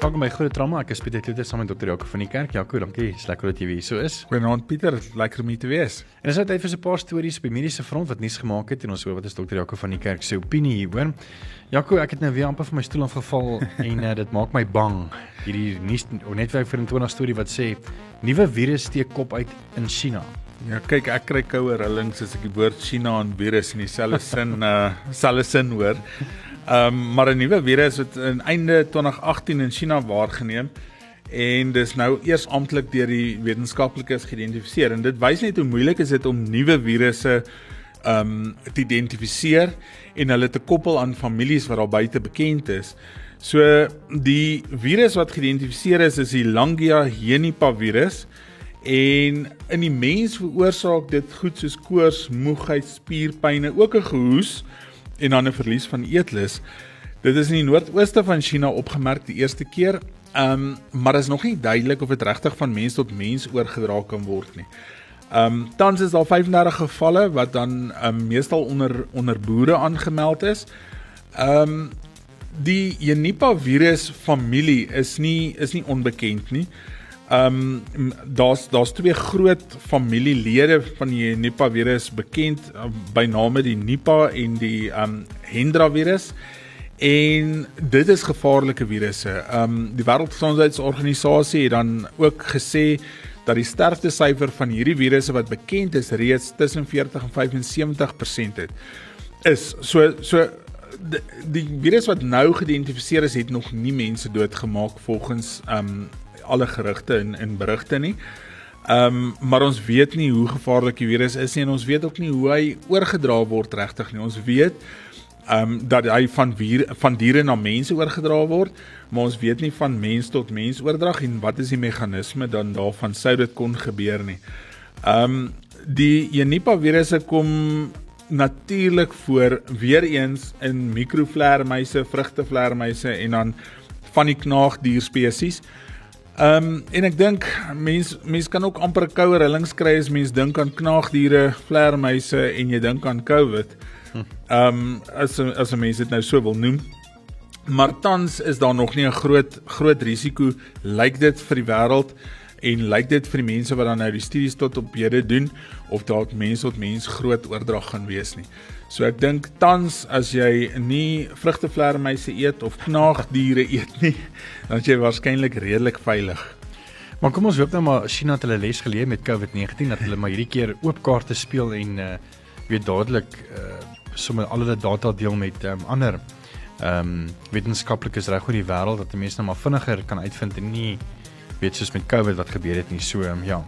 Dankie my groot trauma. Ek is Pieter Kloete saam met dokter Jaco van die kerk. Jaco, dankie. Dis lekker dat jy hier so is. Goeienaand Pieter, lekker om hier te wees. En dis nou tyd vir so 'n paar stories op die mediese front wat nuus gemaak het en ons hoor wat is dokter Jaco van die kerk se opinie hier, hoor. Jaco, ek het nou weer amper van my stoel afgeval en uh, dit maak my bang. Hierdie nuus netwerk 24 storie wat sê nuwe virus steek kop uit in China. Ja, kyk, ek kry koue rillings as ek die woord China en virus in dieselfde sin uh selfde sin hoor. Ehm um, maar 'n nuwe virus het in einde 2018 in China waargeneem en dis nou eers amptelik deur die wetenskaplikes geïdentifiseer en dit wys net hoe moeilik is dit om nuwe virusse ehm um, te identifiseer en hulle te koppel aan families wat daar buite bekend is. So die virus wat geïdentifiseer is is die Langia henipavirus en in die mens veroorsaak dit goed soos koors, moegheid, spierpynne, ook 'n gehoes en dan 'n verlies van eetlus. Dit is in die noordooste van China opgemerk die eerste keer. Ehm um, maar is nog nie duidelik of dit regtig van mens tot mens oorgedra kan word nie. Ehm um, tans is daar 35 gevalle wat dan um, meestal onder onder boere aangemeld is. Ehm um, die Jenipa virus familie is nie is nie onbekend nie. Ehm um, daar's daar's twee groot familielede van die Nipah virus bekend uh, by name die Nipah en die ehm um, Hendra virus. En dit is gevaarlike virusse. Ehm um, die Wêreldgesondheidsorganisasie het dan ook gesê dat die sterftesyfer van hierdie virusse wat bekend is reeds tussen 40 en 75% het. Is so so die, die virus wat nou geïdentifiseer is het nog nie mense doodgemaak volgens ehm um, alle gerugte en en berigte nie. Ehm um, maar ons weet nie hoe gevaarlik die virus is nie en ons weet ook nie hoe hy oorgedra word regtig nie. Ons weet ehm um, dat hy van vier, van diere na mense oorgedra word, maar ons weet nie van mens tot mens oordrag en wat is die meganisme dan daarvan sou dit kon gebeur nie. Ehm um, die Jenipa virusse kom natuurlik voor weer eens in mikrovleermuise, vrugtevleermuise en dan van die knaagdier spesies. Ehm um, en ek dink mense mense kan ook amper koue rillings kry as mense dink aan knaagdiere, vleermuise en jy dink aan COVID. Ehm um, as as mense dit nou so wil noem. Maar tans is daar nog nie 'n groot groot risiko lyk dit vir die wêreld en lyk dit vir die mense wat dan nou die studies tot op hede doen of dalk mense tot mens groot oordrag gaan wees nie. So ek dink tans as jy nie vrugtevleermuise eet of knaagdiere eet nie, dan is jy waarskynlik redelik veilig. Maar kom ons hoop nou maar China het hulle les geleer met COVID-19 dat hulle maar hierdie keer oop kaarte speel en uh weet dadelik uh sommer al hulle data deel met um, ander ehm um, wetenskaplikes reg oor die wêreld dat mense nou maar vinniger kan uitvind en nie weet soos met COVID wat gebeur het nie so um, ja.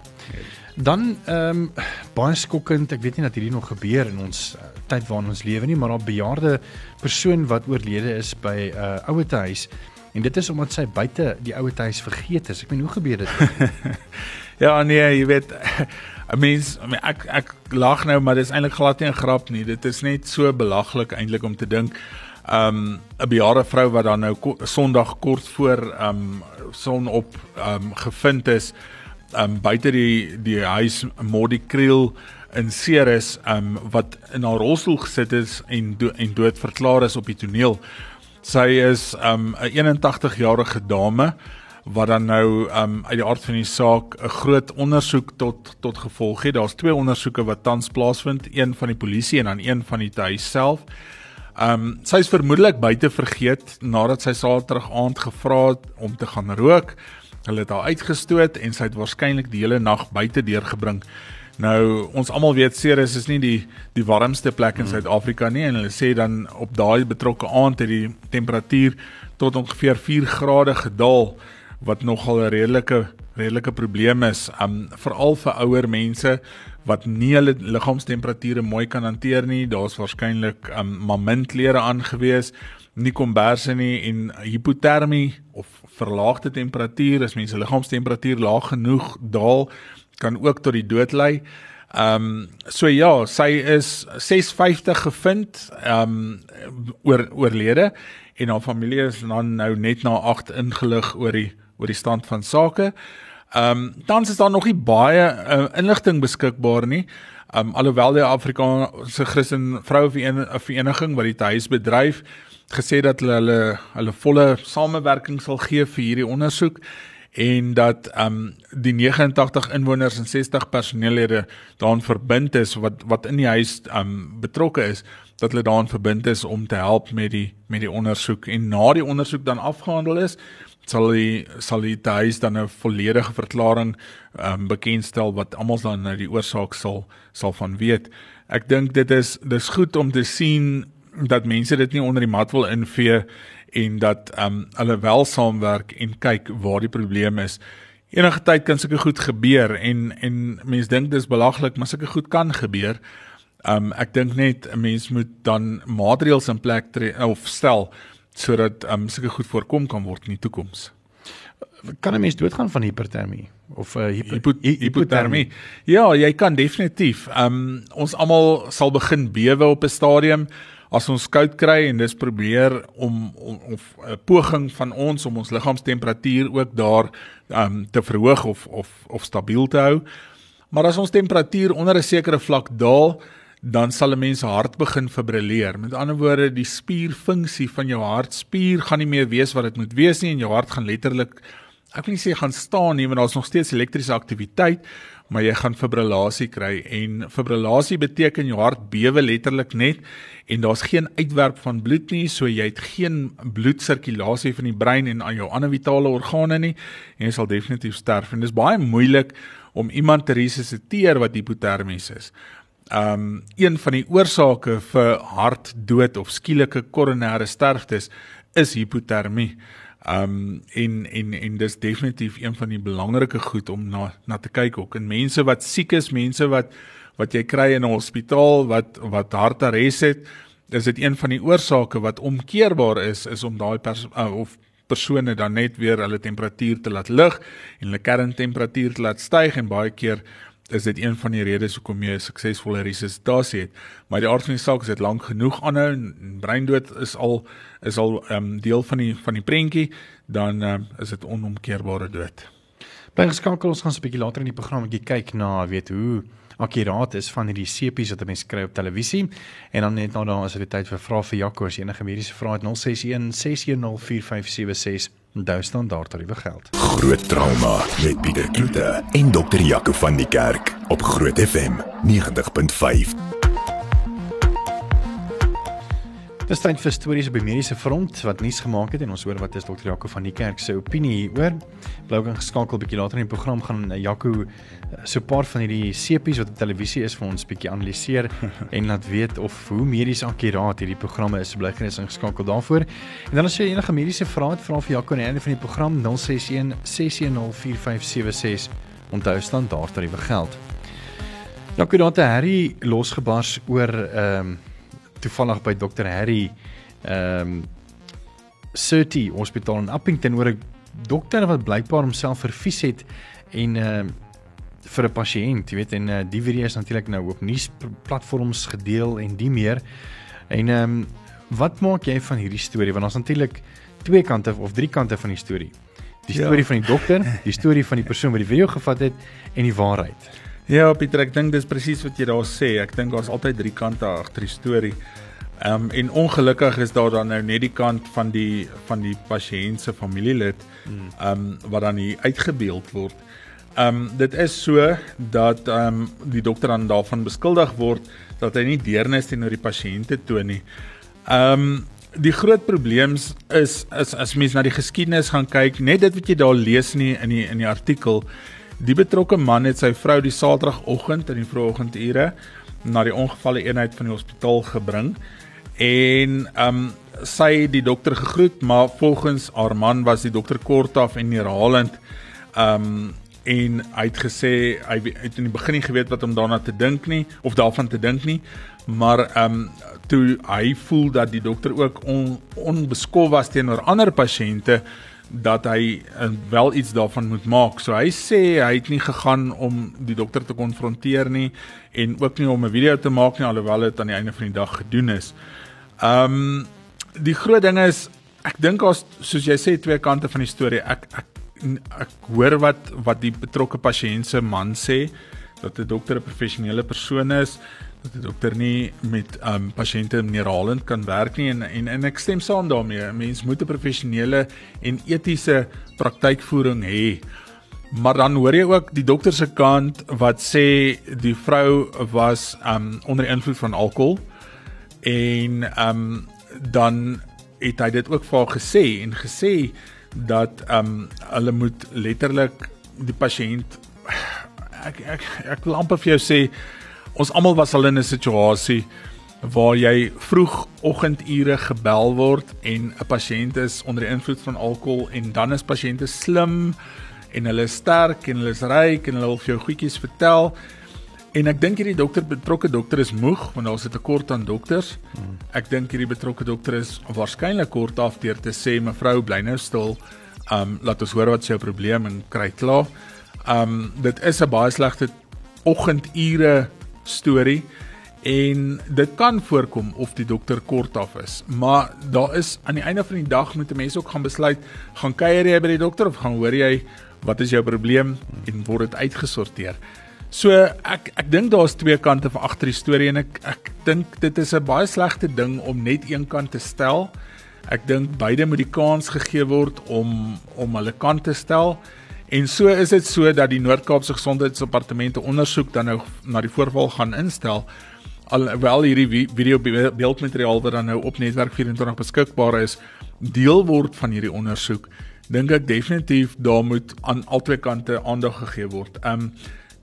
Dan ehm um, baie skokkend, ek weet nie dat hierdie nog gebeur in ons uh, tyd waarin ons lewe nie, maar 'n bejaarde persoon wat oorlede is by 'n uh, ouetehuis en dit is omdat sy buite die ouetehuis vergeet is. Ek meen, hoe gebeur dit? ja, nee, jy weet 'n mens ek ek lag nou, maar dit is eintlik glad nie 'n grap nie. Dit is net so belaglik eintlik om te dink um 'n bejaarde vrou wat dan nou Sondag kort voor um son op um gevind is um buite die die huis Modi Kriel in Ceres um wat in haar rolstoel gesit is en do, en dood verklaar is op die toneel. Sy is um 'n 81 jarige dame wat dan nou um uit die aard van die saak 'n groot ondersoek tot tot gevolg het. Daar's twee ondersoeke wat tans plaasvind, een van die polisie en dan een van die huis self. Um sy is vermoedelik buite vergeet nadat sy Saterdag aand gevra het om te gaan rook. Hulle het haar uitgestoot en sy het waarskynlik die hele nag buite deurgebring. Nou ons almal weet Ceres is nie die die warmste plek in hmm. Suid-Afrika nie en hulle sê dan op daai betrokke aand het die temperatuur tot ongeveer 4 grade gedaal wat nogal 'n redelike redelike probleem is um veral vir ouer mense wat nie hulle liggaamstemperature mooi kan hanteer nie. Daar's waarskynlik um mamintklere aangewees, nie komberse nie en hipotermie of verlaagde temperatuur as mense liggaamstemperatuur laag genoeg daal kan ook tot die dood lei. Ehm um, so ja, sy is 650 gevind ehm um, oor oorlede en haar familie is dan nou net na 8 ingelig oor die oor die stand van sake. Ehm um, tans is daar nog nie baie uh, inligting beskikbaar nie. Ehm um, alhoewel die Afrikaanse Christen Vroue Vereniging wat die huis bedryf gesê dat hulle hulle hulle volle samewerking sal gee vir hierdie ondersoek en dat ehm um, die 89 inwoners en 60 personeellede daaraan verbind is wat wat in die huis ehm um, betrokke is dat hulle daaraan verbind is om te help met die met die ondersoek en na die ondersoek dan afgehandel is sal die sal die huis dan 'n volledige verklaring um, bekendstel wat almal dan nou die oorsaak sal sal van weet. Ek dink dit is dis goed om te sien dat mense dit nie onder die mat wil invee en dat ehm um, hulle wel saamwerk en kyk waar die probleem is. Enige tyd kan sulke goed gebeur en en mense dink dis belaglik, maar sulke goed kan gebeur. Ehm um, ek dink net 'n mens moet dan maatreëls in plek tree of stel sodat ehm um, sulke goed voorkom kan word in die toekoms. Kan 'n mens doodgaan van hipertermie of uh, hypo hypo hipotermie? Ja, jy kan definitief. Ehm um, ons almal sal begin bewe op 'n stadium as ons koud kry en dis probeer om of 'n poging van ons om ons liggaamstemperatuur ook daar ehm um, te verhoog of of of stabiel te hou. Maar as ons temperatuur onder 'n sekere vlak daal, dan sal 'n mens hart begin fibrilleer. Met ander woorde, die spierfunksie van jou hartspier gaan nie meer wees wat dit moet wees nie en jou hart gaan letterlik ek wil nie sê gaan staan nie, want daar's nog steeds elektriese aktiwiteit, maar jy gaan fibrillasie kry. En fibrillasie beteken jou hart bewe letterlik net en daar's geen uitwerp van bloed nie, so jy het geen bloedsirkulasie van die brein en aan jou ander vitale organe nie en jy sal definitief sterf. En dis baie moeilik om iemand te resusciteer wat hipotermies is um een van die oorsake vir hartdood of skielike koronêre sterftes is hipotermie. Um en en en dis definitief een van die belangrike goed om na na te kyk ook in mense wat siek is, mense wat wat jy kry in 'n hospitaal wat wat hartares het, is dit een van die oorsake wat omkeerbaar is is om daai uh, of persone dan net weer hulle temperatuur te laat lig en hulle kerntemperatuur te laat styg en baie keer is dit een van die redes hoekom jy 'n suksesvolle resuscitasie het. Maar die aard van die saak is dit lank genoeg aanhou en breindood is al is al ehm um, deel van die van die prentjie, dan ehm um, is dit onomkeerbare dood. Bly geskakel ons gaan 'n bietjie later in die program kyk na weet hoe akkuraat is van hierdie sepies wat mense kry op televisie en dan net nou dan as dit tyd vir vrae vir Jaco as enige mediese vrae het 061 610 4576 Onthou standaard tariewe geld. Groot trauma met Pieter Kloete en dokter Jaco van die Kerk op Groot FM 90.5. Dis tyd vir stories op die mediese front wat nuus gemaak het en ons hoor wat is dokter Jaco van die kerk se opinie hieroor. Blou kan geskakel 'n bietjie later in die program gaan eh, Jaco eh, so 'n paar van hierdie sepies wat op televisie is vir ons bietjie analiseer en laat weet of hoe medies akkuraat hierdie programme is. Bly gerus ingeskakel daarvoor. En dan as jy enige mediese vrae het, vra vir Jaco aan die einde van die program 061 610 4576. Onthou standaard tariewe geld. Jaco daar te Harry losgebars oor ehm um, toevallig by Dr Harry ehm um, City Hospitaal in Appington oor 'n dokter wat blykbaar homself vervies het en ehm uh, vir 'n pasiënt, jy weet en uh, die video is natuurlik nou op nuusplatforms gedeel en die meer. En ehm um, wat maak jy van hierdie storie want ons natuurlik twee kante of drie kante van die storie. Die storie ja. van die dokter, die storie van die persoon wat die video gevat het en die waarheid. Ja, Pieter, ek dink dis presies wat jy daar sê. Ek dink daar's altyd drie kante agter die storie. Ehm um, en ongelukkig is daar dan nou net die kant van die van die pasiënt se familielid hmm. ehm um, wat dan hier uitgebeeld word. Ehm um, dit is so dat ehm um, die dokter dan daarvan beskuldig word dat hy nie deernis teenoor die pasiënte toon nie. Ehm um, die groot probleem is is as mens na die geskiedenis gaan kyk, net dit wat jy daar lees nie in die in die artikel Die betrokke man het sy vrou die Saterdagoggend in die vroegoggendure na die ongevalle eenheid van die hospitaal gebring en ehm um, sy die dokter gegroet, maar volgens haar man was die dokter kortaf en herhalend ehm um, en hy het gesê hy het in die begin nie geweet wat om daarna te dink nie of daarvan te dink nie, maar ehm um, toe hy voel dat die dokter ook on, onbeskof was teenoor ander pasiënte dat hy uh, wel iets daarvan moet maak. So hy sê hy het nie gegaan om die dokter te konfronteer nie en ook nie om 'n video te maak nie alhoewel dit aan die einde van die dag gedoen is. Ehm um, die groot ding is ek dink as soos jy sê twee kante van die storie. Ek ek ek hoor wat wat die betrokke pasiënt se man sê dat 'n dokter 'n professionele persoon is dat 'n dokter nie met um pasiënte neerhalend kan werk nie en en en ek stem saam daarmee. Mens moet 'n professionele en etiese praktykvoering hê. Maar dan hoor jy ook die dokter se kant wat sê die vrou was um onder invloed van alkohol en um dan het hy dit ook vir haar gesê en gesê dat um hulle moet letterlik die pasiënt ek ek ek wil amper vir jou sê ons almal was al in 'n situasie waar jy vroegoggendure gebel word en 'n pasiënt is onder die invloed van alkohol en dan is pasiënte slim en hulle is sterk en hulle is ryk en hulle wil vir jou goedjies vertel en ek dink hierdie dokter betrokke dokter is moeg want daar's 'n tekort aan dokters. Hmm. Ek dink hierdie betrokke dokter is waarskynlik kort af deur te sê mevrou bly nou stil. Um laat ons hoor wat is jou probleem en kry klaar. Um dit is 'n baie slegte oggendure storie en dit kan voorkom of die dokter kort af is. Maar daar is aan die einde van die dag moet 'n mens ook gaan besluit, gaan kuier jy by die dokter of gaan hoor jy wat is jou probleem en word dit uitgesorteer. So ek ek dink daar's twee kante van agter die storie en ek ek dink dit is 'n baie slegte ding om net een kant te stel. Ek dink beide moet die kans gegee word om om hulle kant te stel. En so is dit so dat die Noord-Kaapse Gesondheidsdepartement 'n ondersoek dan nou na die voorval gaan instel. Alhoewel hierdie video beeldmateriaal wat dan nou op netwerk 24 beskikbaar is, deel word van hierdie ondersoek, dink ek definitief daar moet aan albei kante aandag gegee word. Um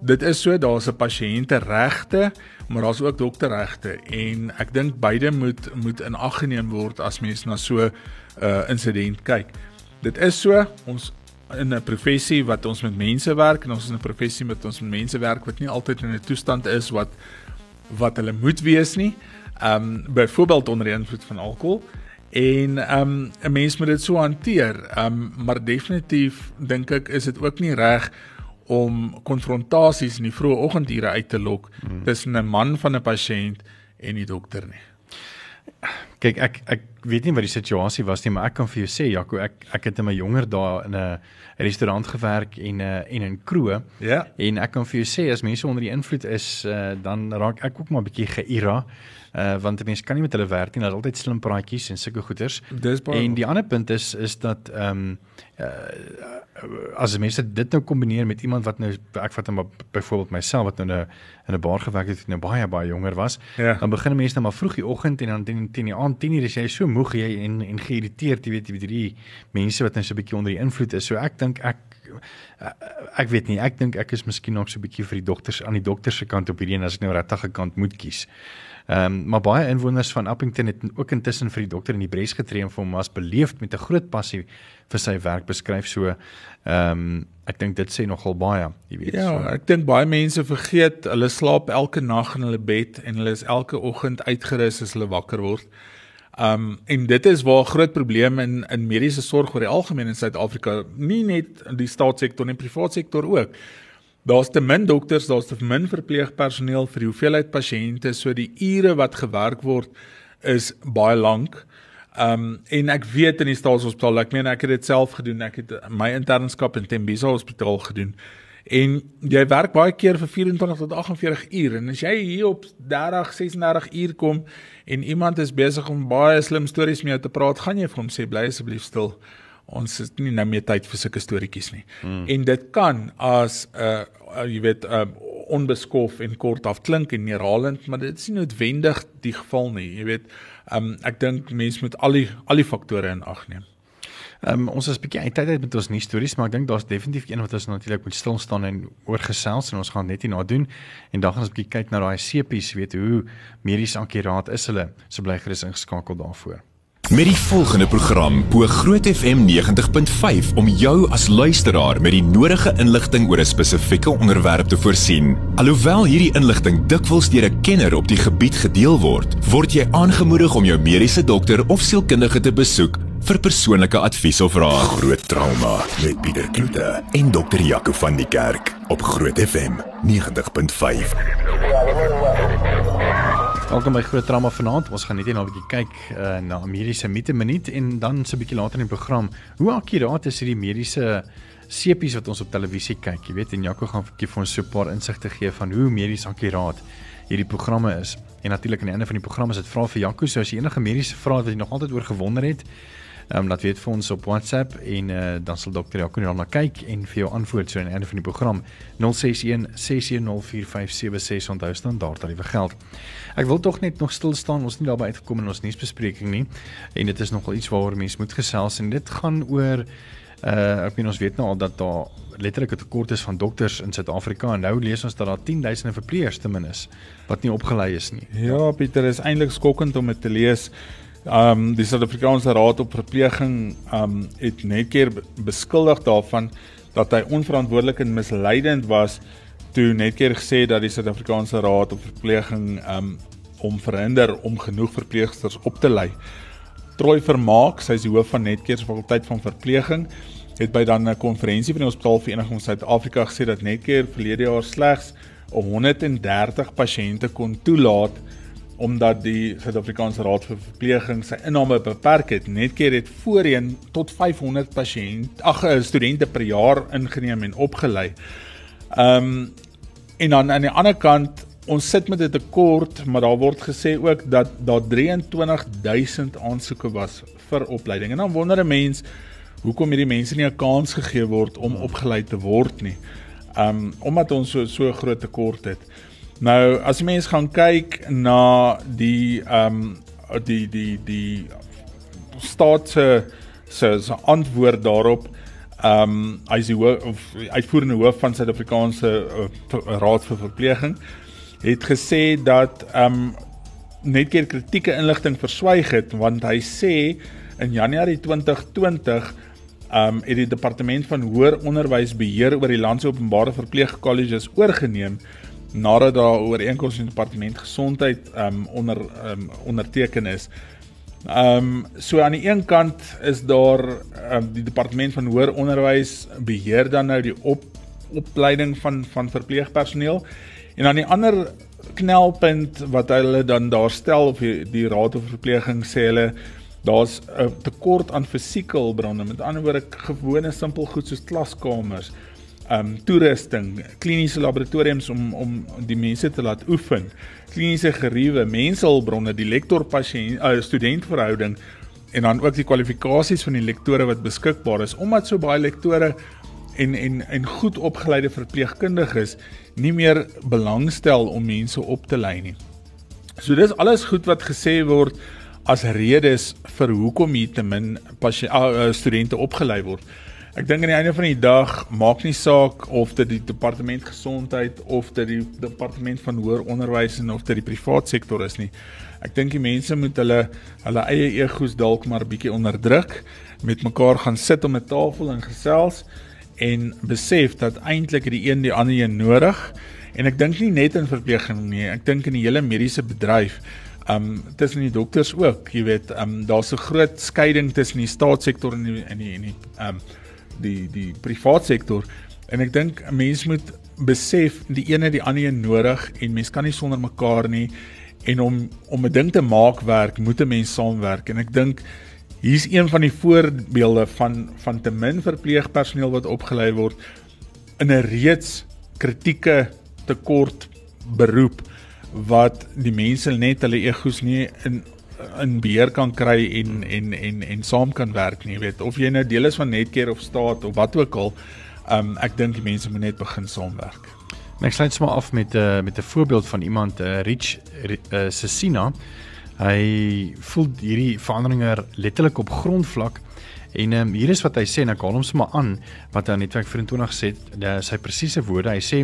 dit is so daar's 'n pasiënte regte, maar daar's ook dokterregte en ek dink beide moet moet in ag geneem word as mens na so 'n uh, insident kyk. Dit is so, ons in 'n professie wat ons met mense werk en ons is in 'n professie met ons met mense werk wat nie altyd in 'n toestand is wat wat hulle moet wees nie. Ehm um, byvoorbeeld onder invloed van alkohol en ehm um, 'n mens moet dit so hanteer. Ehm um, maar definitief dink ek is dit ook nie reg om konfrontasies in die vroeë oggendure uit te lok hmm. tussen 'n man van 'n pasiënt en die dokter nie. Kyk ek ek weet nie wat die situasie was nie, maar ek kan vir jou sê Jaco, ek ek het in my jonger dae in 'n restaurant gewerk en uh, en 'n kroeg. Ja. En ek kan vir jou sê as mense onder die invloed is, uh, dan raak ek ook maar 'n bietjie geïra. Uh want mense kan nie met hulle werk nie, hulle het altyd slim praatjies en sulke goeters. Dis baie. En die ander punt is is dat ehm um, uh as mense dit nou kombineer met iemand wat nou ek vat hom byvoorbeeld myself wat nou in 'n in 'n bar gewerk het nou baie baie jonger was ja. dan begin mense nou maar vroeg die oggend en dan teen teen die aand 10:00 is jy so moeg jy en en geïrriteerd jy weet jy weet hierdie mense wat nou so 'n bietjie onder die invloed is so ek dink ek ek weet nie ek dink ek is miskien nog so 'n bietjie vir die dokters aan die dokter se kant op hierdie en as ek nou regtig 'n kant moet kies Ehm um, maar baie inwoners van Appington het ook intussen vir die dokter in die bres getree en vir hom as beleefd met 'n groot passie vir sy werk beskryf. So ehm um, ek dink dit sê nogal baie, jy weet. Ja, so. ek dink baie mense vergeet hulle slaap elke nag in hulle bed en hulle is elke oggend uitgerus as hulle wakker word. Um en dit is waar groot probleme in in mediese sorg oor die algemeen in Suid-Afrika, nie net in die staatssektor en privaat sektor ook. Daar's te min dokters, daar's te min verpleegpersoneel vir die hoeveelheid pasiënte, so die ure wat gewerk word is baie lank. Um en ek weet in die staatshospitaal, ek meen ek het dit self gedoen, ek het my internskap in Tembisa Hospitaal gedoen. En jy werk baie keer vir 24 tot 48 uur en as jy hier op 30, 36 uur kom en iemand is besig om baie slim stories met jou te praat, gaan jy vir hom sê bly asseblief stil ons het nie nou meer tyd vir sulke storieetjies nie. Hmm. En dit kan as 'n uh, jy weet 'n uh, onbeskof en kort af klink en neerhalend, maar dit is nie noodwendig die geval nie. Jy weet, um, ek dink mense moet al die al die faktore in ag neem. Ehm um, ons is bietjie uit tyd met ons nuus stories, maar ek dink daar's definitief een wat ons natuurlik moet stil staan en oor gesels en ons gaan net hierna doen en dan gaan ons bietjie kyk na daai sepies, weet hoe medies akkuraat is hulle. So bly gerus ingeskakel daarvoor. Met die volgende program bo Groot FM 90.5 om jou as luisteraar met die nodige inligting oor 'n spesifieke onderwerp te voorsien. Alhoewel hierdie inligting dikwels deur 'n kenner op die gebied gedeel word, word jy aangemoedig om jou mediese dokter of sielkundige te besoek Vir persoonlike advies of raad, Groot Trauma met Pieter Kloete en Dr. Jaco van die Kerk op Groot FM 90.5. Welkom by Groot Trauma vanaand. Ons gaan net nou 'n bietjie kyk uh, na mediese mite minuut en dan so 'n bietjie later in die program. Hoe akkuraat is hierdie mediese sepies wat ons op televisie kyk? Jy weet, en Jaco gaan vir ons so 'n paar insigte gee van hoe medies akkuraat hierdie programme is. En natuurlik aan die einde van die program is dit vra vir Jaco, so as jy enige mediese vrae het wat jy nog altyd oor gewonder het, Ehm um, laat weet vir ons op WhatsApp en uh, dan sal dokter Jaco na kyk en vir jou antwoord so aan die einde van die program 061 6104576 onthou standaard tariewe geld. Ek wil tog net nog stil staan ons nie daarby uitgekom in ons nuusbespreking nie en dit is nogal iets waaroor mense moet gesels en dit gaan oor uh ek meen ons weet nou al dat daar letterlik 'n tekort is van dokters in Suid-Afrika en nou lees ons dat daar 10000 verpleegsters ten minste wat nie opgelei is nie. Ja, Pieter, is eintlik skokkend om dit te lees. Ehm um, die Suid-Afrikaanse Raad op Verpleging ehm um, het net keer beskuldig daarvan dat hy onverantwoordelik en misleidend was toe net keer gesê dat die Suid-Afrikaanse Raad op Verpleging ehm um, om verhinder om genoeg verpleegsters op te lei. Troy Vermaak, sy is die hoof van Netcare se fakulteit van verpleging, het by dan 'n konferensie van die Hospitaalvereniging Suid-Afrika gesê dat Netcare verlede jaar slegs 130 pasiënte kon toelaat omdat die Suid-Afrikaanse Raad vir Verpleging sy inname beperk het. Netkeer het voorheen tot 500 pasiënt, ag eh, studente per jaar ingeneem en opgelei. Ehm um, en dan aan die ander kant, ons sit met 'n tekort, maar daar word gesê ook dat daar 23000 aansoeke was vir opleiding. En dan wonder 'n mens hoekom hierdie mense nie 'n kans gegee word om opgelei te word nie. Ehm um, omdat ons so so groot tekort het. Nou as jy mens gaan kyk na die ehm um, die die die staat se se se antwoord daarop ehm um, hy is die hoof of uitvoerende hoof van Suid-Afrikaanse uh, Raad vir Verpleging het gesê dat ehm um, net keer kritieke inligting verswyg het want hy sê in Januarie 2020 ehm um, het die departement van hoër onderwys beheer oor die land se openbare verpleegkolleges oorgeneem nadat daar ooreenkoms in departement gesondheid um onder um onderteken is. Um so aan die een kant is daar um die departement van hoër onderwys beheer dan nou die op opleiding van van verpleegpersoneel en aan die ander knelpunt wat hulle dan daar stel of die, die raad of verpleging sê hulle daar's 'n tekort aan fisieke hulpbronne met ander woorde gewone simpel goed soos klaskamers um toerusting, kliniese laboratoriums om om die mense te laat oefen, kliniese geriewe, mensehulpbronne, die lektor pasiënt uh, student verhouding en dan ook die kwalifikasies van die lektore wat beskikbaar is omdat so baie lektore en en en goed opgeleide verpleegkundiges nie meer belangstel om mense op te lei nie. So dis alles goed wat gesê word as redes vir hoekom hier te min pasiënte uh, studente opgelei word. Ek dink aan die einde van die dag maak nie saak of dit die departement gesondheid of dit die departement van hoër onderwys en of dit die privaat sektor is nie. Ek dink die mense moet hulle hulle eie egos dalk maar bietjie onderdruk, met mekaar gaan sit om 'n tafel en gesels en besef dat eintlik die een die ander een nodig en ek dink nie net in verpleging nie, ek dink in die hele mediese bedryf um tussen die dokters ook, jy weet, um daar's 'n groot skeiding tussen die staatssektor en die en die en die um die die privaat sektor. En ek dink 'n mens moet besef die ene die ander een nodig en mens kan nie sonder mekaar nie. En om om 'n ding te maak werk moet 'n mens saamwerk. En ek dink hier's een van die voorbeelde van van te min verpleegpersoneel wat opgelei word in 'n reeds kritieke tekort beroep wat die mense net hulle egos nie in in beheer kan kry en en en en saam kan werk nie, weet of jy nou deel is van Netcare of staat of wat ook al. Um ek dink die mense moet net begin saamwerk. Ek sluit sommer af met 'n uh, met 'n voorbeeld van iemand uh, Rich uh, Sesina. Hy voel hierdie veranderinge letterlik op grondvlak en um, hier is wat hy sê en ek haal hom sommer aan wat hy aan Netwerk 24 gesê het, sy presiese woorde. Hy sê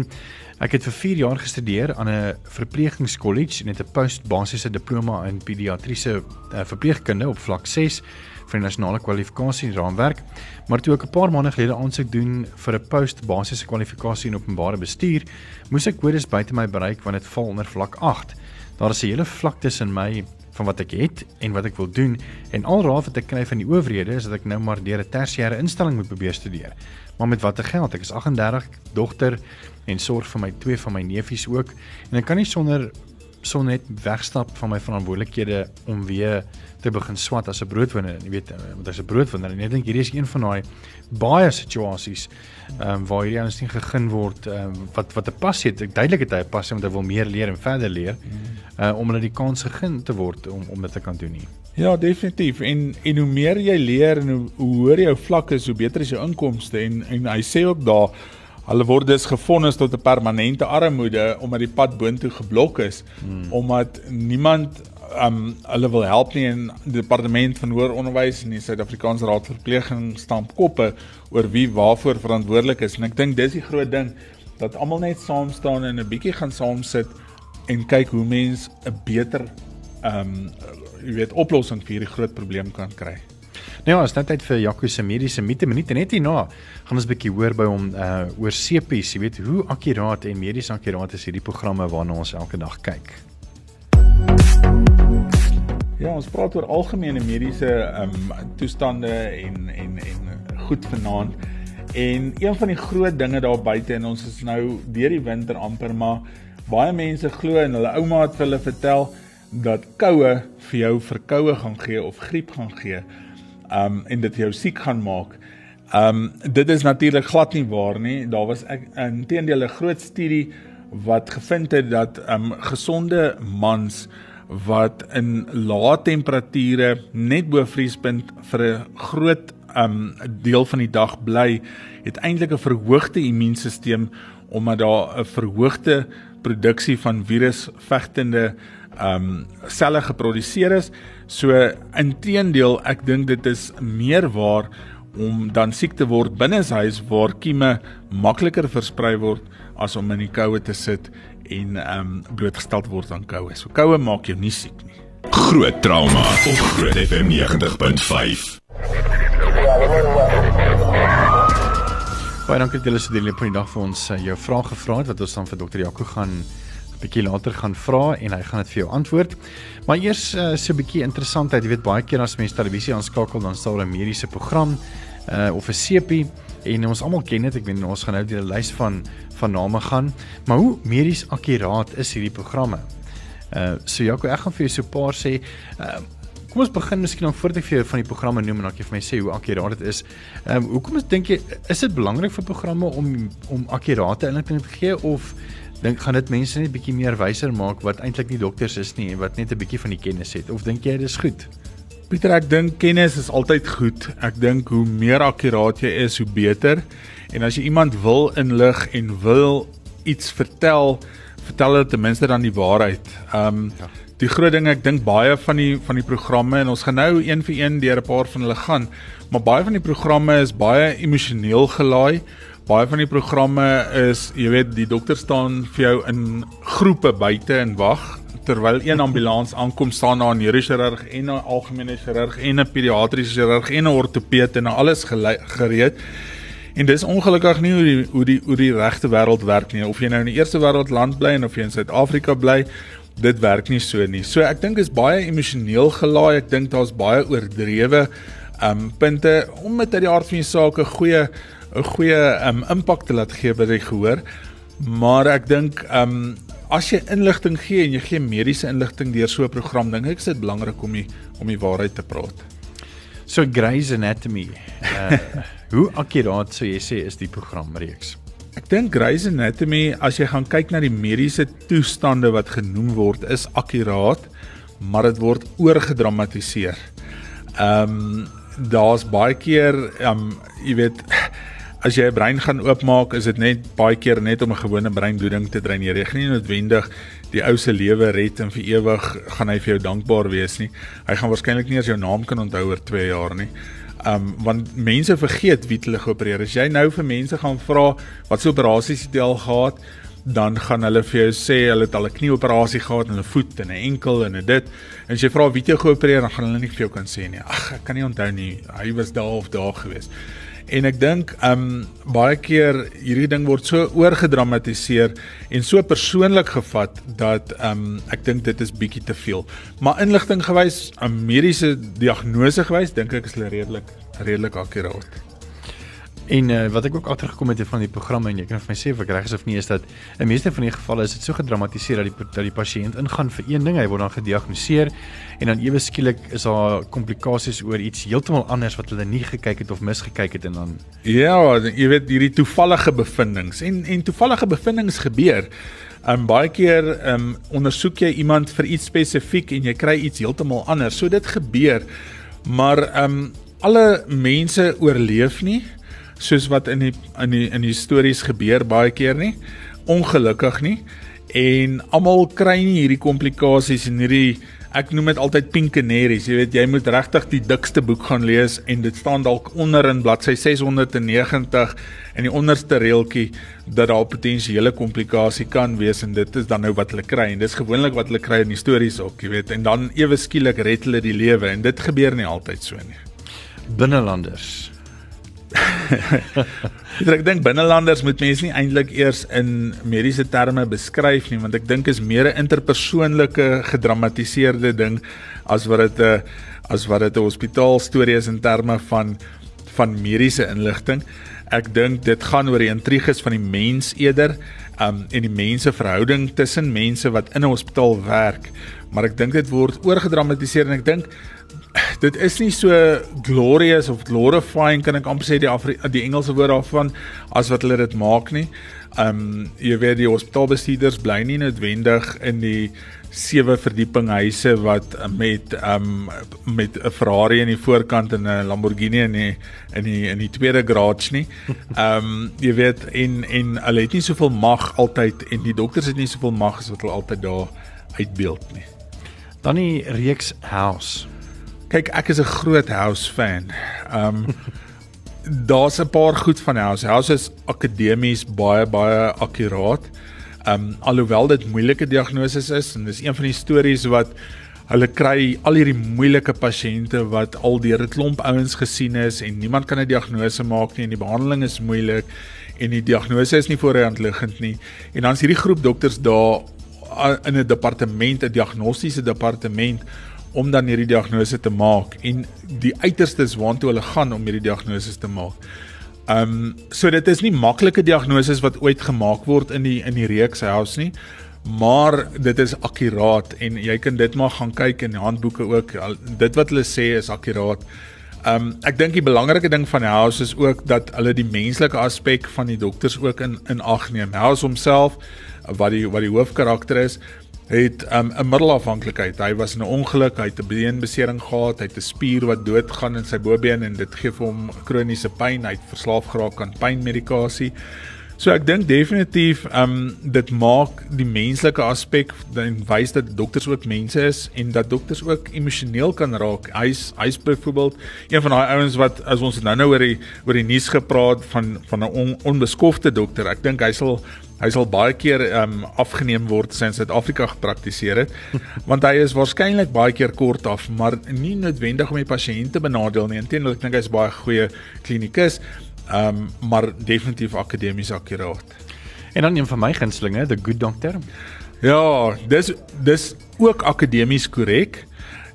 Ek het vir 4 jaar gestudeer aan 'n verpleegingskollege en het 'n postbasiese diploma in pediatriese uh, verpleegkunde op vlak 6 vir die nasionale kwalifikasie raamwerk. Maar toe ek 'n paar maande gelede aansoek doen vir 'n postbasiese kwalifikasie in openbare bestuur, moes ek kodes buite my bereik want dit val onder vlak 8. Daar is 'n hele vlak tussen my van wat ek het en wat ek wil doen en al raad wat ek kry van die owerhede is dat ek nou maar deur 'n tersiêre instelling moet probeer studeer. Maar met watter geld? Ek is 38, dogter en sorg vir my twee van my neefies ook en ek kan nie sonder sonder net wegstap van my verantwoordelikhede om weer te begin swat as 'n broodwinner. Jy weet, want as 'n broodwinner en ek dink hierdie is een van daai baie situasies ehm um, waar hierdie ouens nie gegun word ehm um, wat wat 'n passie het. Ek duidelik het hy 'n passie om te wil meer leer en verder leer uh om hulle die kans gegee te word om om dit te kan doen nie. Ja, definitief. En en hoe meer jy leer en hoe, hoe hoër jou vlak is, hoe beter is jou inkomste en en hy sê ook daar hulle word dus gefonnis tot 'n permanente armoede omdat die pad boontoe geblok is hmm. omdat niemand um hulle wil help nie in die departement van hoër onderwys en die Suid-Afrikaanse Raad vir Verpleging stamp koppe oor wie waarvoor verantwoordelik is en ek dink dis die groot ding dat almal net saam staan en 'n bietjie gaan saam sit en kyk hoe mens 'n beter um jy weet oplossing vir hierdie groot probleem kan kry. Nou ja, is dit tyd vir Jaco se mediese minute minute net hierna gaan ons 'n bietjie hoor by hom uh oor sepies, jy weet hoe akkuraat en medies akkuraat is hierdie programme waarna ons elke dag kyk. Ja, ons praat oor algemene mediese ehm um, toestande en en en goed vanaand. En een van die groot dinge daar buite en ons is nou deur die winter amper maar baie mense glo en hulle ouma het hulle vertel dat koue vir jou verkoue gaan gee of griep gaan gee. Um en dit jou siek gaan maak. Um dit is natuurlik glad nie waar nie. Daar was ek inteendeel 'n groot studie wat gevind het dat um gesonde mans wat in lae temperature net bo vriespunt vir 'n groot um deel van die dag bly, het eintlik 'n verhoogde immuunstelsel omdat daar 'n verhoogde produksie van virusvegtende um selle geproduseer is. So inteendeel, ek dink dit is meer waar om dan siek te word binne huis waar kieme makliker versprei word as om in die koue te sit en ehm um, blootgestel word aan koue. So koue maak jou nie siek nie. Groot trauma op Groot FM 90.5. Baie dankie dat julle so deel op die dag vir ons uh, jou vrae gevra het wat ons dan vir dokter Jaco gaan bietjie later gaan vra en hy gaan dit vir jou antwoord. Maar eers uh, so 'n bietjie interessantheid, jy weet baie keer as mense televisie aanskakel dan staan 'n mediese program uh, of 'n sepie en ons almal ken dit. Ek weet ons gaan nou deur 'n lys van van name gaan. Maar hoe medies akkuraat is hierdie programme? Uh so Jaco, ek gaan vir jou so 'n paar sê. Uh kom ons begin miskien dan voordat ek vir jou van die programme noem en dan kan jy vir my sê hoe akkuraat dit is. Ehm um, hoekom is dink jy is dit belangrik vir programme om om akkurate inligting te gee of dink gaan dit mense net bietjie meer wyser maak wat eintlik nie dokters is nie en wat net 'n bietjie van die kennis het of dink jy dit is goed? Pieter, ek dink kennis is altyd goed. Ek dink hoe meer akkuraat jy is, hoe beter. En as jy iemand wil inlig en wil iets vertel, vertel dit ten minste dan die waarheid. Ehm um, ja. die groot ding ek dink baie van die van die programme en ons gaan nou een vir een deur 'n paar van hulle gaan, maar baie van die programme is baie emosioneel gelaai. Baie van die programme is, jy weet, die dokter staan vir jou in groepe buite en wag terwyl een ambulans aankom staan daar 'n neurochirurg en 'n algemene chirurg en 'n pediatriese chirurg en 'n ortoped en alles gereed. En dis ongelukkig nie hoe die hoe die hoe die regte wêreld werk nie. Of jy nou in die eerste wêreld land bly en of jy in Suid-Afrika bly, dit werk nie so nie. So ek dink is baie emosioneel gelaai. Ek dink daar's baie oordrewe um punte om met uit die aard van die saak 'n goeie 'n goeie um impak te laat gee by die gehoor. Maar ek dink um as jy inligting gee en jy gee mediese inligting deur so 'n program, dink ek is dit belangrik om die om die waarheid te praat. So Grey's Anatomy. Uh Hoe akkuraat sou jy sê is die programreeks? Ek dink Grey's Anatomy as jy gaan kyk na die mediese toestande wat genoem word is akkuraat, maar dit word oorgedramatiseer. Ehm um, daar's baie keer ehm um, jy weet as jy 'n brein gaan oopmaak, is dit net baie keer net om 'n gewone breinbloeding te dreineer. Jy gaan nie noodwendig die ou se lewe red en vir ewig gaan hy vir jou dankbaar wees nie. Hy gaan waarskynlik nie eens jou naam kan onthou oor 2 jaar nie. Um want mense vergeet wie hulle geopereer. As jy nou vir mense gaan vra wat so operasies het al gehad, dan gaan hulle vir jou sê hulle het al 'n knieoperasie gehad en 'n voet en 'n enkel en 'n dit. En as jy vra wie jy geopereer, dan gaan hulle nie vir jou kan sê nie. Ag, ek kan nie onthou nie. Hy was daar of daar gewees. En ek dink um baie keer hierdie ding word so oorgedramatiseer en so persoonlik gevat dat um ek dink dit is bietjie te veel. Maar inligting gewys, 'n mediese diagnose gewys, dink ek is hulle redelik redelik akkuraat. En uh, wat ek ook agtergekom het van die programme en jy kan vir my sê of ek reg is of nie is dat in meeste van die gevalle is dit so gedramatiseer dat die dat die pasiënt ingaan vir een ding, hy word dan gediagnoseer en dan ewe skielik is daar komplikasies oor iets heeltemal anders wat hulle nie gekyk het of misgekyk het en dan Ja, jy weet hierdie toevallige bevindinge en en toevallige bevindinge gebeur. Um baie keer um ondersoek jy iemand vir iets spesifiek en jy kry iets heeltemal anders. So dit gebeur. Maar um alle mense oorleef nie soos wat in die in die in die stories gebeur baie keer nie. Ongelukkig nie. En almal kry nie hierdie komplikasies en hierdie ek noem dit altyd pink canaries. Jy weet jy moet regtig die dikste boek gaan lees en dit staan dalk onder in bladsy 690 in die onderste reeltjie dat daar potensiële komplikasie kan wees en dit is dan nou wat hulle kry en dis gewoonlik wat hulle kry in die stories ook, jy weet. En dan ewe skielik red hulle die lewe en dit gebeur nie altyd so nie. Binnelanders ek dink binnelanders moet mense nie eintlik eers in mediese terme beskryf nie want ek dink is meer 'n interpersoonlike gedramatiseerde ding as wat dit 'n as wat dit 'n hospitaal storie is in terme van van mediese inligting. Ek dink dit gaan oor die intriges van die mens eerder um en die mense verhouding tussen mense wat in 'n hospitaal werk. Maar ek dink dit word oorgedramatiseer en ek dink dit is nie so glorious of glorifying kan ek amper sê die Afri die Engelse woord daarvan as wat hulle dit maak nie. Um jy weet die hospitaalbestuurders bly nie noodwendig in die sewe verdieping huise wat met um met 'n Ferrari in die voorkant en 'n Lamborghini in die in die in die tweede garage nie. Um jy weet en en hulle het nie soveel mag altyd en die dokters het nie soveel mag as wat hulle altyd daar uitbeeld nie. Dan die reeks House Kyk, ek is 'n groot House fan. Um daar's 'n paar goed van House. House is akademies baie baie akkuraat. Um alhoewel dit moeilike diagnoses is en dis een van die stories wat hulle kry al hierdie moeilike pasiënte wat al deur 'n klomp ouens gesien is en niemand kan 'n diagnose maak nie en die behandeling is moeilik en die diagnose is nie voorhand liggend nie. En dan is hierdie groep dokters daar in 'n departement, 'n diagnostiese departement om dan hierdie diagnose te maak en die uiterstes waartoe hulle gaan om hierdie diagnose te maak. Ehm um, so dit is nie maklike diagnoses wat ooit gemaak word in die in die reeks house nie, maar dit is akkuraat en jy kan dit maar gaan kyk in handboeke ook. Dit wat hulle sê is akkuraat. Ehm um, ek dink die belangrike ding van house is ook dat hulle die menslike aspek van die dokters ook in in ag neem. House homself wat die wat die hoofkarakter is, het 'n um, middelafhanklikheid. Hy was in 'n ongeluk, hy het 'n beenbesering gehad, hy het 'n spier wat doodgaan in sy bobeen en dit gee vir hom kroniese pyn. Hy het verslaaf geraak aan pynmedikasie. So ek dink definitief um dit maak die menslike aspek en wys dat dokters ook mense is en dat dokters ook emosioneel kan raak. Hy's hy's byvoorbeeld een van daai ouens wat as ons nou nou oor die oor die nuus gepraat van van 'n on, onbeskofte dokter. Ek dink hy sal Hy sal baie keer ehm um, afgeneem word sinds Suid-Afrika gepraktiseer het, want hy is waarskynlik baie keer kort af, maar nie noodwendig om die pasiënte benadeel nie. Inteendeel, ek dink hy's baie goeie klinikus, ehm um, maar definitief akademies akkuraat. En dan een van my gunstlinge, the good doctor. Ja, dis dis ook akademies korrek.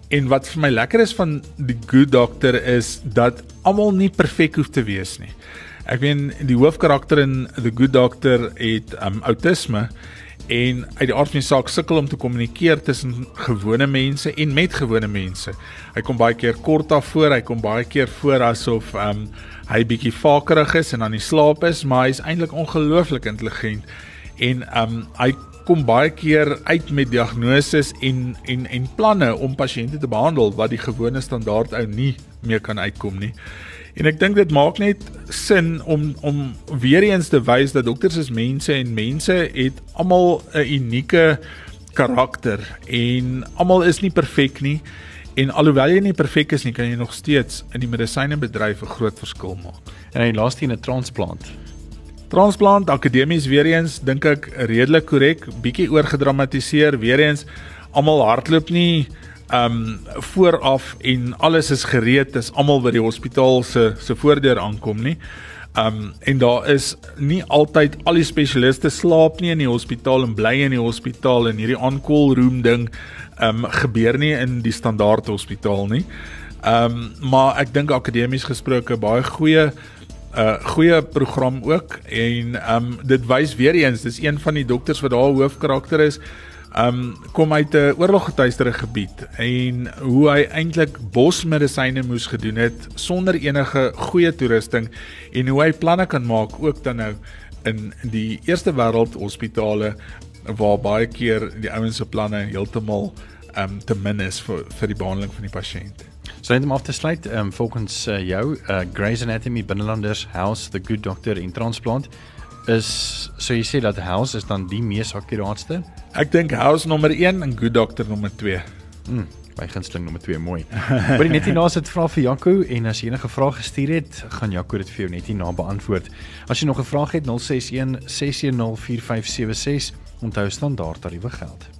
En wat vir my lekker is van die good doctor is dat almal nie perfek hoef te wees nie. Ek meen die hoofkarakter in The Good Doctor het um outisme en uit die aard van die saak sukkel om te kommunikeer tussen gewone mense en met gewone mense. Hy kom baie keer kort af voor, hy kom baie keer voor asof um hy bietjie vakerig is en aan die slaap is, maar hy is eintlik ongelooflik intelligent en um hy kom baie keer uit met diagnoses en en en planne om pasiënte te behandel wat die gewone standaard ou nie meer kan uitkom nie. En ek dink dit maak net sin om om weer eens te wys dat dokters is mense en mense het almal 'n unieke karakter en almal is nie perfek nie. En alhoewel jy nie perfek is nie, kan jy nog steeds in die medisynebedryf 'n groot verskil maak. En hy laaste in 'n transplant. Transplant akademies weer eens dink ek redelik korrek, bietjie oorgedramatiseer, weer eens almal hardloop nie um vooraf en alles is gereed, dis almal by die hospitaal se se voordeur aankom nie. Um en daar is nie altyd al die spesialiste slaap nie in die hospitaal en bly in die hospitaal en hierdie on-call room ding um gebeur nie in die standaard hospitaal nie. Um maar ek dink akademies gesproke baie goeie 'n uh, goeie program ook en um dit wys weer eens dis een van die dokters wat daar hoofkarakter is um kom uit 'n oorloggetuistere gebied en hoe hy eintlik bosmedisyne moes gedoen het sonder enige goeie toerusting en hoe hy planne kan maak ook dan nou in die eerste wêreld hospitale waar baie keer die ouens se planne heeltemal um te min is vir vir die behandeling van die pasiënt. So net om af te sluit, um volgens uh, jou uh, Grey's Anatomy Binnelanders House the Good Doctor in Transplant is so jy sê dat House is dan die mees akkuraatste? Ek dink House nommer 1 en Good Doctor nommer 2. Mm, my gunsteling nommer 2 mooi. Maar net hierna sit vra vir Jaco en as jy enige vrae gestuur het, gaan Jaco dit vir jou net hierna beantwoord. As jy nog 'n vraag het 061 610 4576 onthou standaard tariewe geld.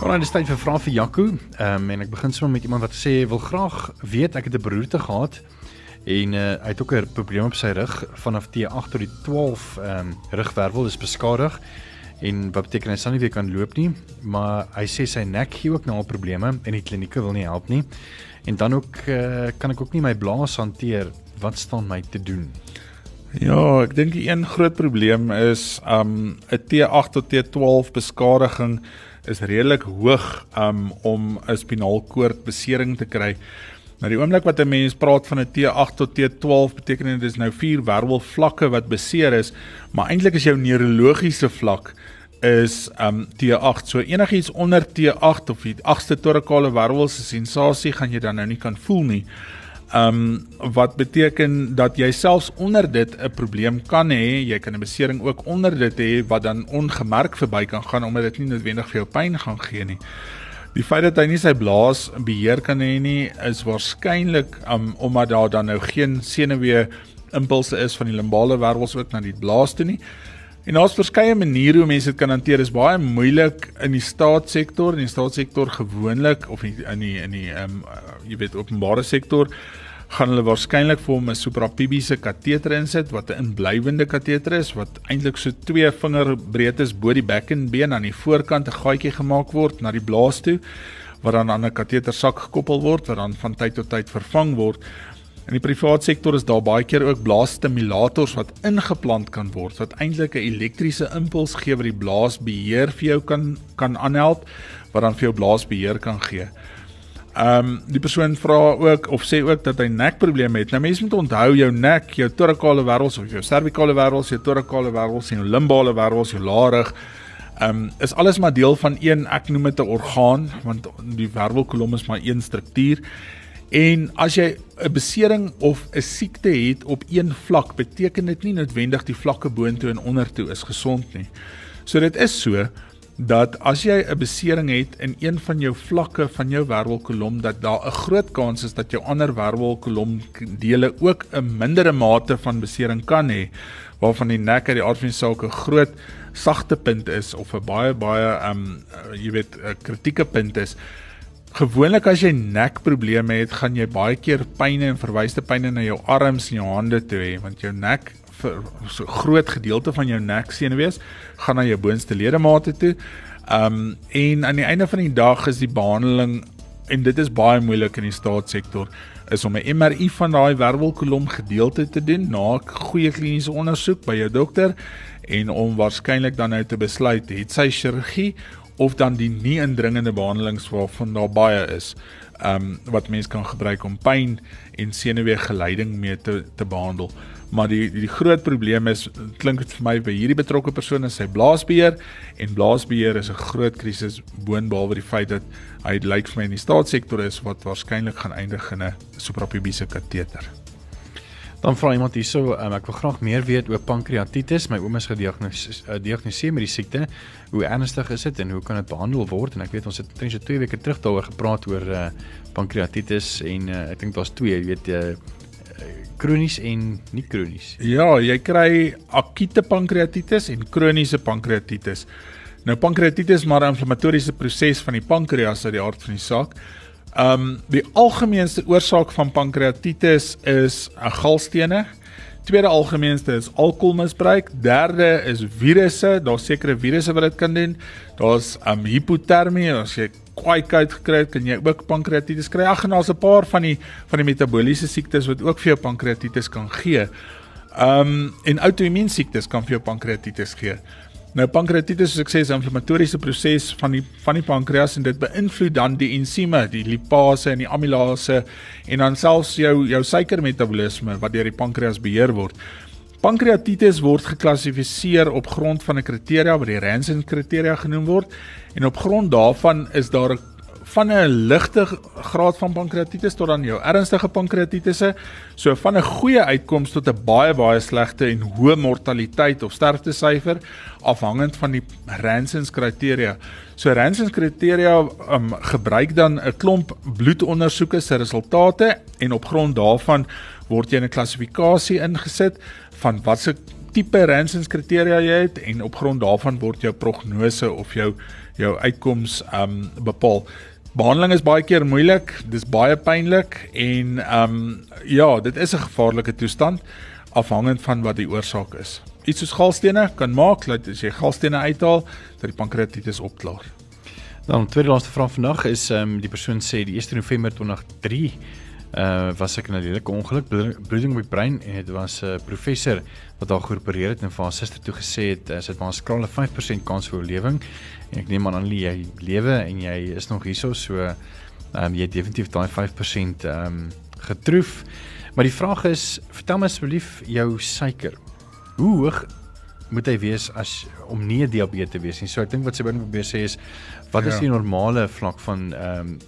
Maar dan is tyd vir vrae vir Jaco. Ehm um, en ek begin sommer met iemand wat sê wil graag weet ek het 'n beroerte gehad en uh, hy het ook 'n probleem op sy rug vanaf T8 tot die 12 ehm um, rugwervel is beskadig en wat beteken hy sal nie weer kan loop nie, maar hy sê sy nek gee ook nou probleme en die klinieke wil nie help nie. En dan ook uh, kan ek ook nie my blaas hanteer. Wat staan my te doen? Ja, ek dink een groot probleem is um 'n T8 tot T12 beskadiging is redelik hoog um, om 'n spinalkoord besering te kry. Nou die oomblik wat 'n mens praat van 'n T8 tot T12 beteken dit is nou vier wervelvlakke wat beseer is, maar eintlik is jou neurologiese vlak is um T8. So enigiets onder T8 of die agste torakale wervel se sensasie gaan jy dan nou nie kan voel nie. Um wat beteken dat jy selfs onder dit 'n probleem kan hê, jy kan 'n besering ook onder dit hê wat dan ongemerk verby kan gaan omdat dit nie noodwendig vir jou pyn gaan gee nie. Die feit dat hy nie sy blaas beheer kan hê nie, is waarskynlik um omdat daar dan nou geen senuwee impulse is van die limbale wervels ook na die blaas toe nie. En daar's verskeie maniere hoe mense dit kan hanteer. Dit is baie moeilik in die staatssektor, in die staatssektor gewoonlik of in die in die ehm um, jy weet openbare sektor gaan hulle waarskynlik vir hom 'n suprapubiese kateter insit wat 'n inblywende kateter is wat eintlik so 2 vinger breed is bo die bekkenbeen aan die voorkant 'n gaatjie gemaak word na die blaas toe wat dan aan 'n katetersak gekoppel word wat dan van tyd tot tyd vervang word. In die private sektor is daar baie keer ook blaasstimulators wat ingeplant kan word wat eintlik 'n elektriese impuls gee wat die blaasbeheer vir jou kan kan aanhelp wat dan vir jou blaasbeheer kan gee. Ehm um, die persoon vra ook of sê ook dat hy nekprobleme het. Nou mense moet onthou jou nek, jou torakale wervels of jou servikale wervels, jou torakale wervels en jou limbale wervels, jou laarig ehm um, is alles maar deel van een ek noem dit 'n orgaan want die wervelkolom is maar een struktuur. En as jy 'n besering of 'n siekte het op een vlak, beteken dit nie noodwendig die vlakke boontoe en ondertoe is gesond nie. So dit is so dat as jy 'n besering het in een van jou vlakke van jou wervelkolom dat daar 'n groot kans is dat jou ander wervelkolom dele ook 'n mindere mate van besering kan hê waarvan die nek uit die aard van die saak 'n groot sagte punt is of 'n baie baie um, jy weet 'n kritieke punt is. Gewoonlik as jy nekprobleme het, gaan jy baie keer pynne en verwyste pynne na jou arms en jou hande toe hê want jou nek vir so groot gedeelte van jou nek senuwees gaan na jou boonste ledemate toe. Um en aan die einde van die dag is die behandeling en dit is baie moeilik in die staatssektor is om 'n MRI van daai wervelkolom gedeelte te doen na 'n goeie kliniese ondersoek by jou dokter en om waarskynlik dan nou te besluit het sy chirurgie of dan die nie indringende behandelings waarvan daar baie is ehm um, wat mens kan gebruik om pyn en senuweegeleiding mee te te behandel. Maar die die groot probleem is klink dit vir my by hierdie betrokke persoon is sy blaasbeheer en blaasbeheer is 'n groot krisis boonbehalwe die feit dat hy lyk vir my in die staatssektor is wat waarskynlik gaan eindig in 'n suprapubiese kateter. Dan vra iemand hierso, um, ek wil graag meer weet oor pankreatitis. My ouma is gediagnoseer uh, met die siekte. Hoe ernstig is dit en hoe kan dit behandel word? En ek weet ons het tensy 2 weke terug daaroor gepraat oor uh, pankreatitis en uh, ek dink daar's twee, jy weet uh, kronies en nie kronies. Ja, jy kry akute pankreatitis en kroniese pankreatitis. Nou pankreatitis maar 'n inflammatoriese proses van die pankreas uit die hart van die saak. Ehm um, die algemeenste oorsaak van pankreatitis is 'n galstene. Tweede algemeenste is alkoholmisbruik. Derde is virusse. Daar's sekere virusse wat dit kan doen. Daar's um, hipotermie. As jy kwai koud gekry het, kan jy ook pankreatitis kry. Ag en daar's 'n paar van die van die metabooliese siektes wat ook vir jou pankreatitis kan gee. Um, en outoimmuun siektes kan vir jou pankreatitis gee. Nou pankreatitis soos ek sê is 'n inflammatoriese proses van die van die pankreas en dit beïnvloed dan die ensieme, die lipase en die amilase en dan selfs jou jou suikermetabolisme wat deur die pankreas beheer word. Pankreatitis word geklassifiseer op grond van 'n kriteria wat die Ranson kriteria genoem word en op grond daarvan is daar 'n van 'n ligte graad van pankreatitis tot dan jou ernstige pankreatitisse, so van 'n goeie uitkoms tot 'n baie baie slegte en hoë mortaliteit of sterftesyfer afhangend van die Ranson's kriteria. So Ranson's kriteria um, gebruik dan 'n klomp bloedondersoeke se resultate en op grond daarvan word jy in 'n klassifikasie ingesit van watse tipe Ranson's kriteria jy het en op grond daarvan word jou prognose of jou jou uitkoms um bepaal. Behandeling is baie keer moeilik, dis baie pynlik en ehm um, ja, dit is 'n gevaarlike toestand afhangend van wat die oorsaak is. Iets soos galstene kan maak dat as jy galstene uithaal, dat die pankreatitis opklaar. Dan tweede laaste vraag vandag is ehm um, die persoon sê die 1 November 2003 uh was ek in 'n lelike ongeluk. Bloeding op die brein en dit was 'n uh, professor wat daar geopereer het en vir haar suster toe gesê het as dit maar 'n skrale 5% kans vir oorlewing. En ek neem aan jy lewe en jy is nog hierso so ehm um, jy het definitief daai 5% ehm um, getroof maar die vraag is vertel my asseblief jou suiker. Hoe hoog moet hy wees as om nie diabetes te wees nie? So ek dink wat sy probeer sê is wat is ja. die normale vlak van ehm um,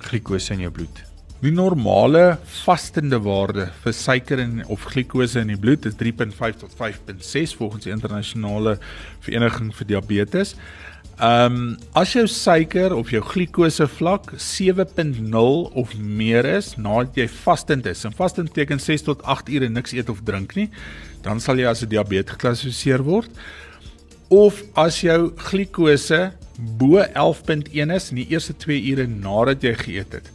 glikose in jou bloed Die normale vastende waarde vir suiker en of glikose in die bloed is 3.5 tot 5.6 volgens die internasionale vereniging vir diabetes. Ehm um, as jou suiker of jou glikose vlak 7.0 of meer is nadat jy vastend is, en vastend beteken 6 tot 8 ure niks eet of drink nie, dan sal jy as 'n diabetes geklassifiseer word. Of as jou glikose bo 11.1 is in die eerste 2 ure nadat jy geëet het,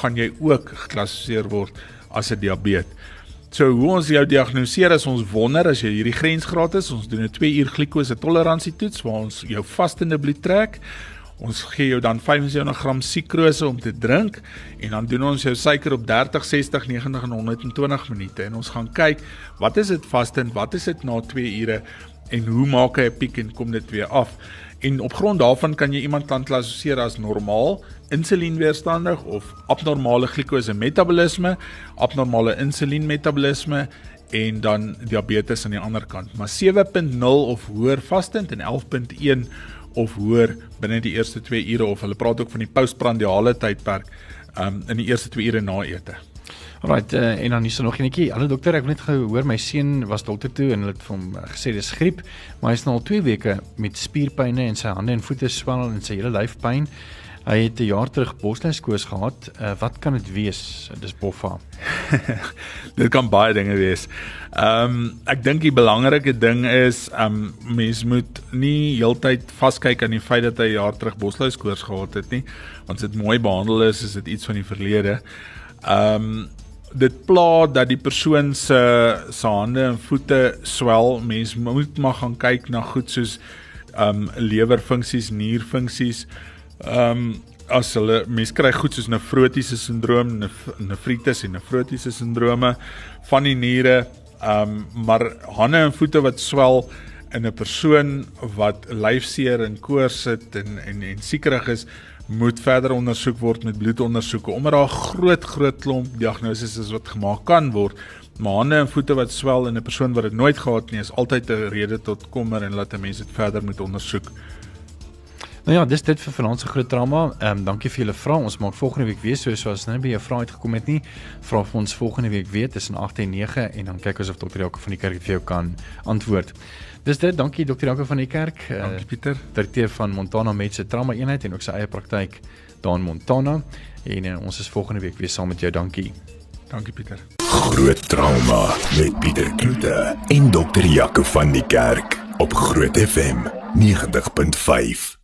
gaan jy ook geklassifiseer word as 'n diabetes. So hoe ons jou diagnoseer as ons wonder as jy hierdie grensgraad is, ons doen 'n 2 uur glikose toleransie toets waar ons jou vastende bloed trek. Ons gee jou dan 75 gram sukrose om te drink en dan doen ons jou suiker op 30, 60, 90 en 120 minute en ons gaan kyk wat is dit vastend, wat is dit na 2 ure en hoe maak hy 'n piek en kom dit weer af. En op grond daarvan kan jy iemand dan klassifiseer as normaal, insulienweerstandig of abnormale glikose metabolisme, abnormale insulienmetabolisme en dan diabetes aan die ander kant. Maar 7.0 of hoër vastend en 11.1 of hoër binne die eerste 2 ure of hulle praat ook van die postprandiale tydperk um, in die eerste 2 ure na ete. Alright, uh, en dan is daar nog enetjie. Hallo dokter, ek het net gehoor my seun was dokter toe en hulle het vir hom uh, gesê dis griep, maar hy's nou al 2 weke met spierpynne en sy hande en voete swel en sy hele lyf pyn. Hy het 'n jaar terug boslyskoos gehad. Uh, wat kan dit wees? Dis boffa. dit kan baie dinge wees. Ehm um, ek dink die belangrike ding is ehm um, mens moet nie heeltyd vaskyk aan die feit dat hy 'n jaar terug boslyskoos gehad het nie, want as dit mooi behandel is, is dit iets van die verlede. Ehm um, dit pla dat die persoon se se hande en voete swel. Mens moet maar gaan kyk na goed soos ehm um, lewerfunksies, nierfunksies. Ehm um, as hulle mens kry goed soos nefrotiese sindroom, nefritis en nefrotiese sindrome van die niere. Ehm um, maar hande en voete wat swel in 'n persoon wat lyfseer en koors het en en en siekerig is, moet verder ondersoek word met bloedondersoeke omdat daar 'n groot groot klomp diagnoses is wat gemaak kan word. Maar hande en voete wat swel in 'n persoon wat dit nooit gehad nie is altyd 'n rede tot kommer en laat 'n mens dit verder moet ondersoek. Nou ja, dis dit vir vanaand se groot drama. Ehm um, dankie vir julle vrae. Ons maak volgende week weer so soos nou by jou vrae uitgekom het nie. Vra vir ons volgende week weer tussen 8 en 9 en dan kyk ons of dokter Jaco van die kerk vir jou kan antwoord. Dis dit. Dankie dokter Jaco van die kerk. Dankie Pieter. Uh, direkteur van Montana Medse Trauma Eenheid en ook sy eie praktyk daar in Montana. En uh, ons is volgende week weer saam met jou. Dankie. Dankie Pieter. Groot trauma met Pieter Kloete en dokter Jaco van die kerk op Groot FM 90.5.